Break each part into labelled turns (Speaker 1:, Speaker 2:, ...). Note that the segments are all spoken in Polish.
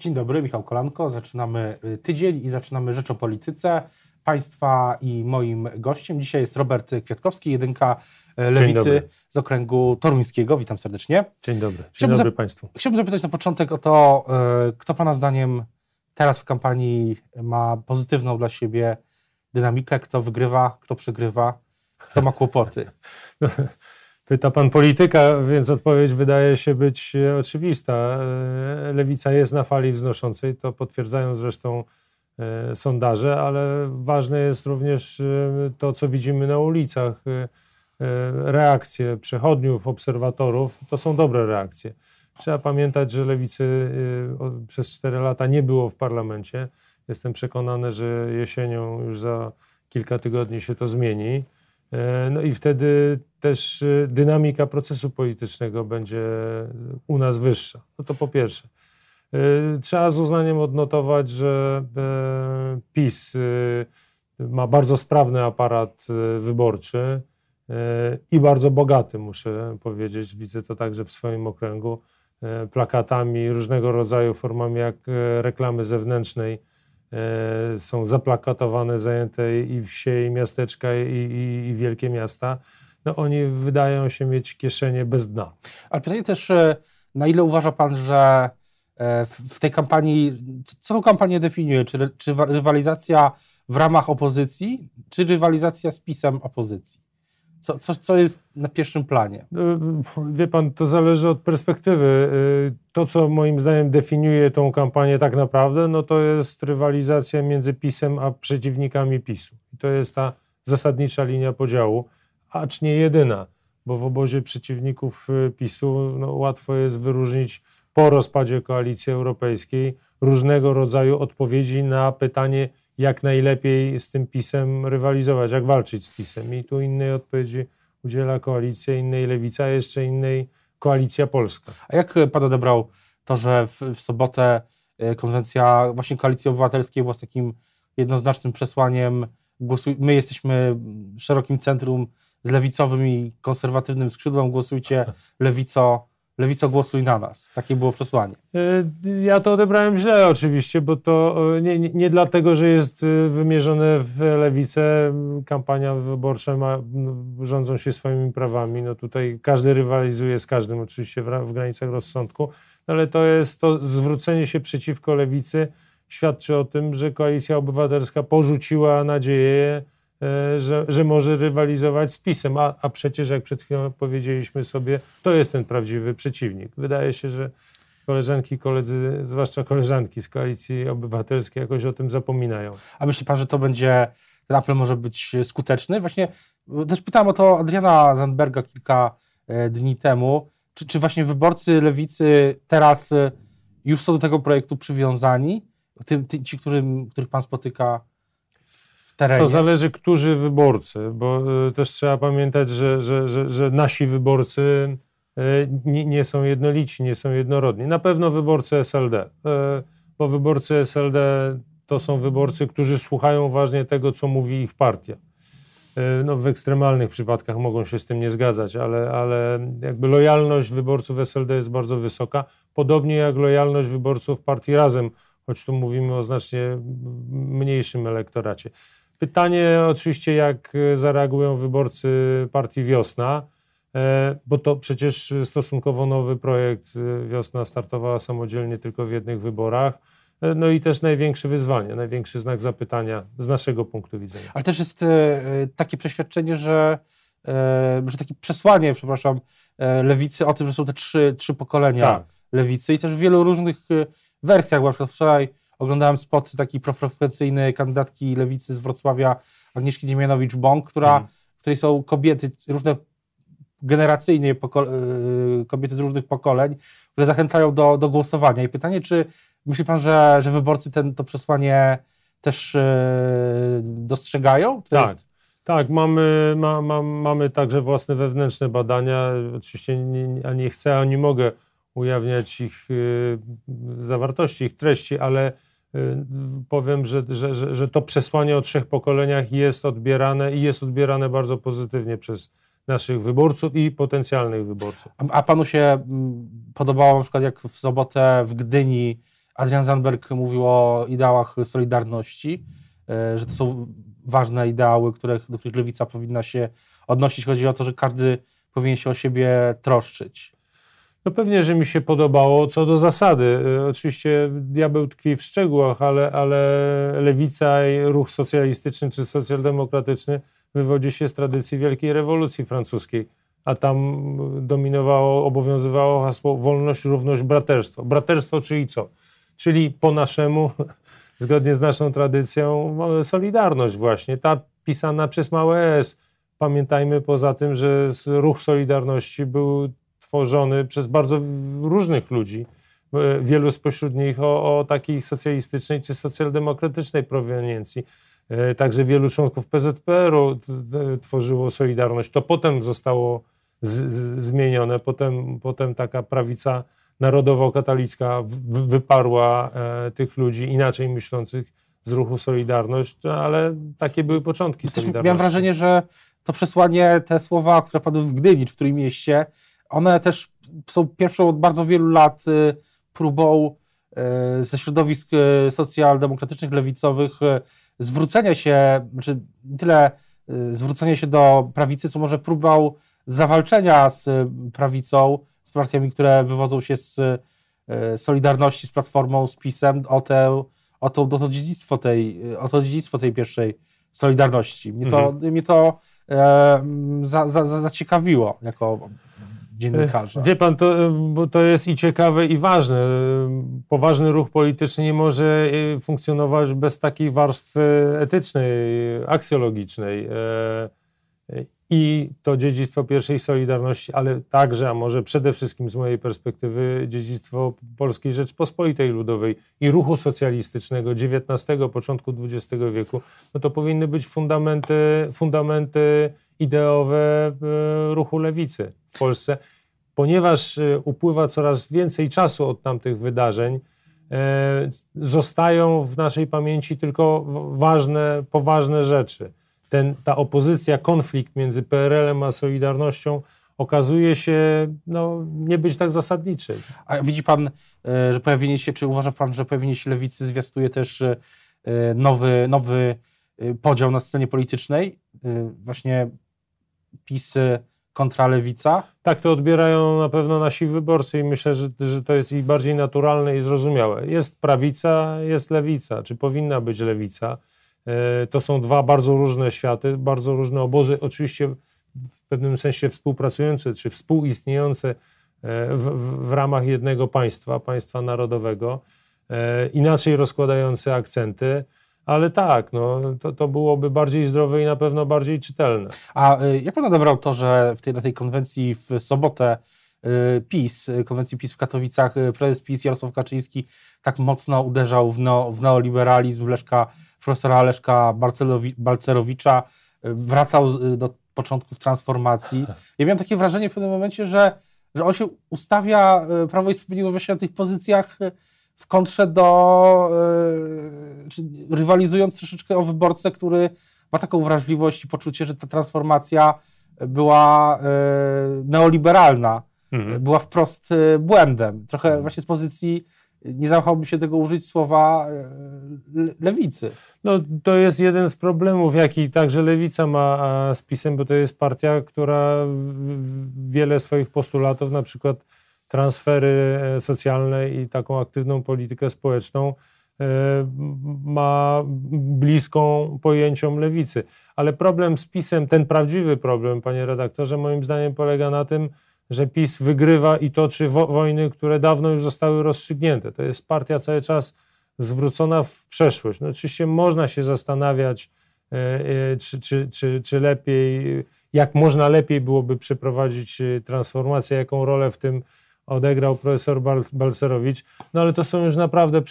Speaker 1: Dzień dobry, Michał Kolanko. Zaczynamy y, tydzień i zaczynamy Rzecz o Polityce. Państwa i moim gościem dzisiaj jest Robert Kwiatkowski, jedynka y, Lewicy z okręgu toruńskiego. Witam serdecznie.
Speaker 2: Dzień dobry. Dzień chciałbym dobry Państwu.
Speaker 1: Chciałbym zapytać na początek o to, y, kto Pana zdaniem teraz w kampanii ma pozytywną dla siebie dynamikę, kto wygrywa, kto przegrywa, kto ma kłopoty.
Speaker 2: Pyta pan polityka, więc odpowiedź wydaje się być e, oczywista. E, lewica jest na fali wznoszącej, to potwierdzają zresztą e, sondaże, ale ważne jest również to, co widzimy na ulicach. Reakcje przechodniów, obserwatorów to są dobre reakcje. Trzeba pamiętać, że lewicy przez 4 lata nie było w parlamencie. Jestem przekonany, że jesienią już za kilka tygodni się to zmieni. No i wtedy też e, dynamika procesu politycznego będzie u nas wyższa. No to po pierwsze. E, trzeba z uznaniem odnotować, że PiS ma bardzo sprawny aparat wyborczy i bardzo bogaty, muszę powiedzieć. Widzę to także w swoim okręgu. Plakatami różnego rodzaju formami, jak reklamy zewnętrznej E, są zaplakatowane, zajęte i wsie, i miasteczka, i, i, i wielkie miasta, no oni wydają się mieć kieszenie bez dna.
Speaker 1: Ale pytanie też, e, na ile uważa pan, że e, w tej kampanii, co tą kampanię definiuje? Czy, czy rywalizacja w ramach opozycji, czy rywalizacja z pisem opozycji? Co, co, co jest na pierwszym planie? No,
Speaker 2: wie pan, to zależy od perspektywy. Y, to, co moim zdaniem definiuje tą kampanię tak naprawdę, no to jest rywalizacja między PiSem a przeciwnikami PiSu. I to jest ta zasadnicza linia podziału, acz nie jedyna, bo w obozie przeciwników y, PiSu no, łatwo jest wyróżnić po rozpadzie koalicji europejskiej różnego rodzaju odpowiedzi na pytanie, jak najlepiej z tym PiSem rywalizować, jak walczyć z PiSem. I tu innej odpowiedzi udziela koalicja, innej lewica, jeszcze innej koalicja polska.
Speaker 1: A jak pan odebrał to, że w, w sobotę e, konwencja właśnie koalicji obywatelskiej była z takim jednoznacznym przesłaniem my jesteśmy szerokim centrum z lewicowym i konserwatywnym skrzydłem, głosujcie lewico, Lewico głosuj na nas. Takie było przesłanie.
Speaker 2: E, ja to odebrałem źle oczywiście, bo to e, nie, nie, nie dlatego, że jest e, wymierzone w lewicę. Kampania wyborcza ma, rządzą się swoimi prawami. No tutaj każdy rywalizuje z każdym oczywiście w, w granicach rozsądku, no ale to jest to zwrócenie się przeciwko lewicy świadczy o tym, że Koalicja Obywatelska porzuciła nadzieję że, że może rywalizować z PiSem, a, a przecież jak przed chwilą powiedzieliśmy sobie, to jest ten prawdziwy przeciwnik. Wydaje się, że koleżanki i koledzy, zwłaszcza koleżanki z Koalicji Obywatelskiej jakoś o tym zapominają.
Speaker 1: A myśli pan, że to będzie, ten apel może być skuteczny? Właśnie też pytałem o to Adriana Zandberga kilka e, dni temu, czy, czy właśnie wyborcy lewicy teraz e, już są do tego projektu przywiązani? Ty, ty, ci, którym, których pan spotyka terenie?
Speaker 2: To zależy, którzy wyborcy, bo y, też trzeba pamiętać, że, że, że, że nasi wyborcy y, nie, nie, są jednolici, nie są jednorodni. Na pewno wyborcy SLD, y, bo wyborcy SLD to są wyborcy, którzy słuchają uważnie tego, co mówi ich partia. No, w ekstremalnych przypadkach mogą się z tym nie zgadzać, ale, ale jakby lojalność wyborców SLD jest bardzo wysoka, podobnie jak lojalność wyborców partii Razem, choć tu mówimy o znacznie mniejszym elektoracie. Pytanie oczywiście, jak e, zareagują wyborcy partii Wiosna, e, bo to przecież stosunkowo nowy projekt e, Wiosna startowała samodzielnie tylko w jednych wyborach. No i też największe wyzwanie, największy znak zapytania z naszego punktu widzenia.
Speaker 1: Ale też jest takie przeświadczenie, że, że takie przesłanie, przepraszam, lewicy o tym, że są te trzy, trzy pokolenia tak. lewicy i też w wielu różnych wersjach, na przykład wczoraj oglądałem spot taki profrekwencyjny kandydatki lewicy z Wrocławia, Agnieszki Dziemianowicz-Bąk, która, mhm. w której są kobiety różne generacyjnie y, kobiety z różnych pokoleń, które zachęcają do, do głosowania. I pytanie, czy myśli pan, że, że wyborcy ten, to przesłanie też yy, dostrzegają?
Speaker 2: To tak. Jest... Tak, mamy, ma, ma, mamy także własne wewnętrzne badania. Oczywiście nie, a nie chcę, a nie mogę ujawniać ich yy, zawartości, ich treści, ale powiem, że, że, że, że to przesłanie o trzech pokoleniach jest odbierane i jest odbierane bardzo pozytywnie przez naszych wyborców i potencjalnych wyborców.
Speaker 1: A, a panu się mm, podobało na przykład jak w sobotę w Gdyni Adrian Zandberg mówił o ideałach Solidarności, że to są ważne ideały, które, do których lewica powinna się odnosić. Chodzi o to, że każdy powinien się o siebie troszczyć.
Speaker 2: No pewnie, że mi się podobało co do zasady. Y, oczywiście diabeł tkwi w szczegółach, ale, ale lewica i ruch socjalistyczny czy socjaldemokratyczny wywodzi się z tradycji Wielkiej Rewolucji Francuskiej, a tam dominowało, obowiązywało hasło wolność, równość, braterstwo. Braterstwo czyli co? Czyli po naszemu, zgodnie z naszą tradycją, solidarność właśnie, ta pisana przez małe S. Pamiętajmy poza tym, że ruch Solidarności był tworzony przez bardzo różnych ludzi, e, wielu spośród nich o, o takiej socjalistycznej czy socjaldemokratycznej proweniencji. E, także wielu członków PZPR-u tworzyło Solidarność. To potem zostało z, z, zmienione, potem, potem taka prawica narodowo-katolicka wyparła e, tych ludzi inaczej myślących z ruchu Solidarność, ale takie były początki Solidarności.
Speaker 1: Miałem wrażenie, że to przesłanie, te słowa, które padły w Gdyni, w którym mieście, one też są pierwszą od bardzo wielu lat y, próbą y, ze środowisk y, socjaldemokratycznych, lewicowych zwrócenia się, znaczy tyle zwrócenia się do prawicy, co może próbą zawalczenia z prawicą, z partiami, które wywodzą się z Solidarności, z Platformą, z PiSem, o, tę, o, to, o, to, dziedzictwo tej, o to dziedzictwo tej pierwszej Solidarności. Mnie to, mhm. mnie to e, za, za, zaciekawiło jako dziennikarza.
Speaker 2: Wie pan, to, to jest i ciekawe, i ważne. Poważny ruch polityczny nie może e, funkcjonować bez takiej warstwy etycznej, aksjologicznej. I to dziedzictwo pierwszej Solidarności, ale także, a może przede wszystkim z mojej perspektywy, dziedzictwo Polskiej Rzeczpospolitej Ludowej i ruchu socjalistycznego XIX, początku XX wieku, no to powinny być fundamenty, fundamenty ideowe e, ruchu lewicy w Polsce, ponieważ e, upływa coraz więcej czasu od tamtych wydarzeń, e, zostają w naszej pamięci tylko ważne, poważne rzeczy. Ten, ta opozycja, konflikt między PRL-em a Solidarnością okazuje się no, nie być tak zasadniczy.
Speaker 1: A widzi pan, że pojawienie się, czy uważa pan, że pojawienie się lewicy zwiastuje też nowy, nowy podział na scenie politycznej? Właśnie PiS kontra lewica?
Speaker 2: Tak, to odbierają na pewno nasi wyborcy i myślę, że, że to jest i bardziej naturalne i zrozumiałe. Jest prawica, jest lewica, czy powinna być lewica. E, to są dwa bardzo różne światy, bardzo różne obozy, oczywiście w pewnym sensie współpracujące, czy współistniejące e, w, w ramach jednego państwa, państwa narodowego, e, inaczej rozkładające akcenty ale tak, no, to, to byłoby bardziej zdrowe i na pewno bardziej czytelne.
Speaker 1: A jak pan odebrał to, że w tej, na tej konwencji w sobotę PiS, konwencji PiS w Katowicach, prezes PiS Jarosław Kaczyński tak mocno uderzał w, neo, w neoliberalizm Leszka, profesora Leszka Balcerowicza, wracał do początków transformacji. Ja miałem takie wrażenie w pewnym momencie, że, że on się ustawia Prawo i Sprawiedliwość na tych pozycjach w kontrze do, yy, rywalizując troszeczkę o wyborcę, który ma taką wrażliwość i poczucie, że ta transformacja była neoliberalna, mhm. była wprost błędem. Trochę mhm. właśnie z pozycji, nie zawahałbym się tego użyć słowa lewicy.
Speaker 2: No, to jest jeden z problemów, jaki także lewica ma z PiSem, bo to jest partia, która wiele swoich postulatów, na przykład transfery e, socjalne i taką aktywną politykę społeczną e, ma bliską pojęciom lewicy. Ale problem z PiSem, ten prawdziwy problem, panie redaktorze, moim zdaniem polega na tym, że PiS wygrywa i toczy wo wojny, które dawno już zostały rozstrzygnięte. To jest partia cały czas zwrócona w przeszłość. No oczywiście można się zastanawiać, e, czy, czy, czy, czy lepiej, jak można lepiej byłoby przeprowadzić transformację, jaką rolę w tym odegrał profesor Balcerowicz, no ale to są już naprawdę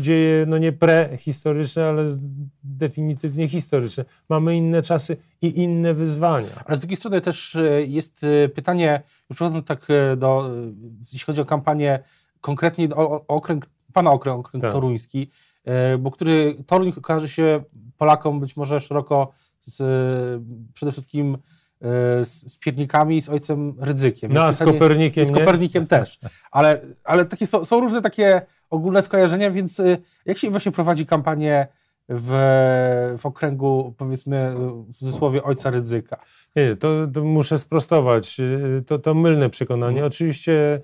Speaker 2: dzieje, no nie prehistoryczne, ale definitywnie historyczne. Mamy inne czasy i inne wyzwania.
Speaker 1: Ale z drugiej strony też e, jest e, pytanie, już przechodząc tak e, do, jeśli chodzi o kampanię, konkretnie o, o okręg, pana okręg, okręg tak. toruński, bo który Toruń okaże się Polakom być może szeroko z, przede wszystkim z, z piernikami i z ojcem Rydzykiem.
Speaker 2: No, z Kopernikiem
Speaker 1: Z Kopernikiem też. Ale, ale takie są, są różne takie ogólne skojarzenia, więc y, jak się właśnie prowadzi kampanię w, w okręgu, powiedzmy, w cudzysłowie ojca Rydzyka?
Speaker 2: Nie, to, to muszę sprostować. To, to mylne przekonanie.
Speaker 1: Mhm.
Speaker 2: Oczywiście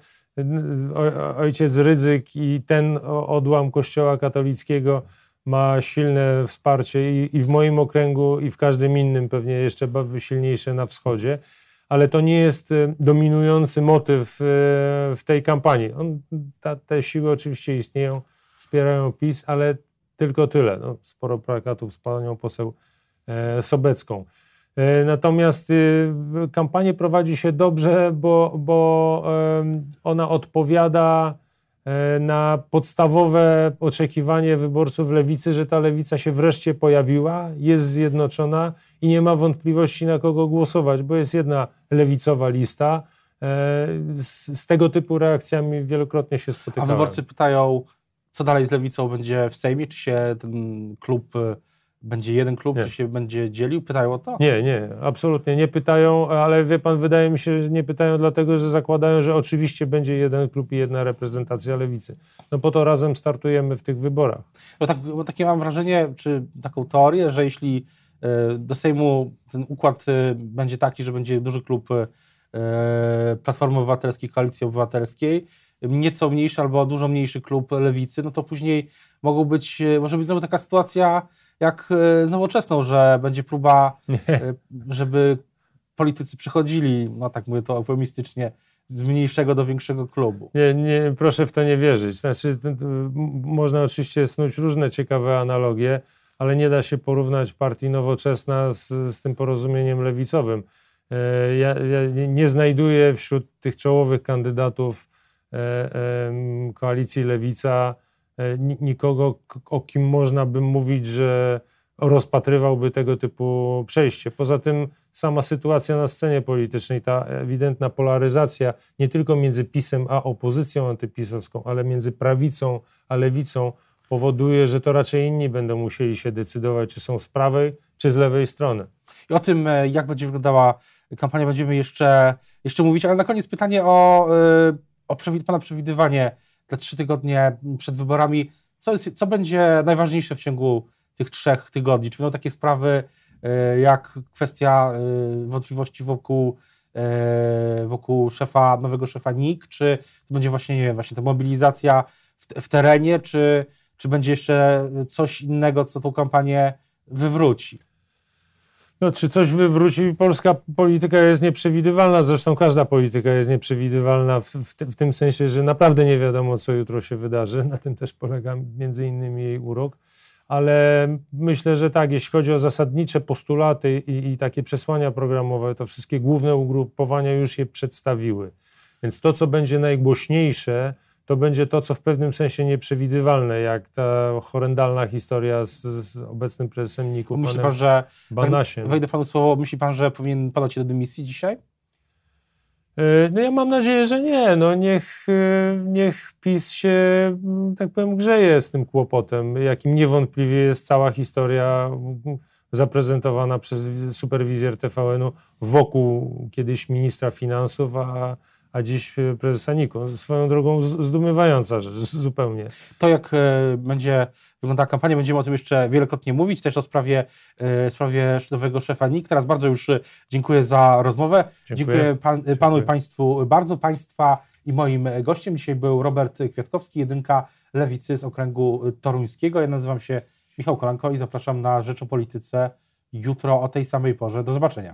Speaker 2: ojciec Rydzyk i ten odłam kościoła katolickiego ma silne wsparcie i, i w moim okręgu, i w każdym innym, pewnie jeszcze silniejsze na wschodzie, ale to nie jest e, dominujący motyw e, w tej kampanii. On, ta, te siły oczywiście istnieją, wspierają PiS, ale tylko tyle. No, sporo plakatów z panią poseł e, Sobecką. Natomiast kampanię prowadzi się dobrze, bo, bo ona odpowiada E, na podstawowe oczekiwanie wyborców lewicy, że ta lewica się wreszcie pojawiła, jest zjednoczona i nie ma wątpliwości na kogo głosować, bo jest jedna lewicowa lista. E, z, z tego typu reakcjami wielokrotnie się spotykałem.
Speaker 1: A wyborcy pytają, co dalej z lewicą będzie w Sejmie? Czy się ten klub e, będzie jeden klub, nie. czy się będzie dzielił? Pytają o to?
Speaker 2: Nie, nie, absolutnie nie pytają, ale wie pan, wydaje mi się, że nie pytają dlatego, że zakładają, że oczywiście będzie jeden klub i jedna reprezentacja lewicy. No po to razem startujemy w tych wyborach.
Speaker 1: Bo, tak, bo takie mam wrażenie, czy taką teorię, że jeśli e, do Sejmu ten układ e, będzie taki, że będzie duży klub e, Platformy Obywatelskiej, Koalicji Obywatelskiej, nieco mniejszy albo dużo mniejszy klub Lewicy, no to później mogą być, może być znowu taka sytuacja, jak e, z nowoczesną, że będzie próba, e, żeby politycy przychodzili, no tak mówię to eufemistycznie, z mniejszego do większego klubu.
Speaker 2: Nie, nie, proszę w to nie wierzyć. Znaczy, można oczywiście snuć różne ciekawe analogie, ale nie da się porównać partii nowoczesna z, z tym porozumieniem lewicowym. E, ja, ja, nie znajduję wśród tych czołowych kandydatów koalicji lewica nikogo, o kim można by mówić, że rozpatrywałby tego typu przejście. Poza tym sama sytuacja na scenie politycznej, ta ewidentna polaryzacja nie tylko między PiSem a opozycją antypisowską, ale między prawicą a lewicą powoduje, że to raczej inni będą musieli się decydować, czy są z prawej, czy z lewej strony.
Speaker 1: I o tym, e, jak będzie wyglądała kampania, będziemy jeszcze, jeszcze mówić, ale na koniec pytanie o, e, o Pana przewidywanie te trzy tygodnie przed wyborami, co, jest, co będzie najważniejsze w ciągu tych trzech tygodni? Czy będą takie sprawy e, jak kwestia e, wątpliwości wokół, e, wokół szefa, nowego szefa NIK, czy to będzie właśnie, nie wiem, właśnie ta mobilizacja w, w terenie, czy, czy będzie jeszcze coś innego, co tą kampanię wywróci?
Speaker 2: No, czy coś wywróci? Polska polityka jest nieprzewidywalna, zresztą każda polityka jest nieprzewidywalna w, w, w, tym sensie, że naprawdę nie wiadomo, co jutro się wydarzy. Na tym też polega między innymi jej urok. Ale myślę, że tak, jeśli chodzi o zasadnicze postulaty i, i takie przesłania programowe, to wszystkie główne ugrupowania już je przedstawiły. Więc to, co będzie najgłośniejsze, to będzie to, co w pewnym sensie nieprzewidywalne, jak ta horrendalna historia z, z obecnym prezesem NIK-u,
Speaker 1: Myśli pan, że, Banasiem. wejdę panu słowo, myśli pan, że powinien padać do dymisji dzisiaj?
Speaker 2: E, no ja mam nadzieję, że nie. No niech, e, niech PiS się, tak powiem, grzeje z tym kłopotem, jakim niewątpliwie jest cała historia zaprezentowana przez superwizjer TVN-u wokół kiedyś ministra finansów, a a dziś e, prezesa NIK-u. Swoją drogą zdumiewająca rzecz, zupełnie.
Speaker 1: To jak e, będzie wyglądała kampania, będziemy o tym jeszcze wielokrotnie mówić, też o sprawie, e, sprawie nowego szefa NIK. Teraz bardzo już dziękuję za rozmowę. Dziękuję, dziękuję, pan, dziękuję. panu i państwu bardzo. Państwa i moim gościem dzisiaj był Robert Kwiatkowski, jedynka Lewicy z okręgu toruńskiego. Ja nazywam się Michał Kolanko i zapraszam na Rzecz o Polityce jutro o tej samej porze. Do zobaczenia.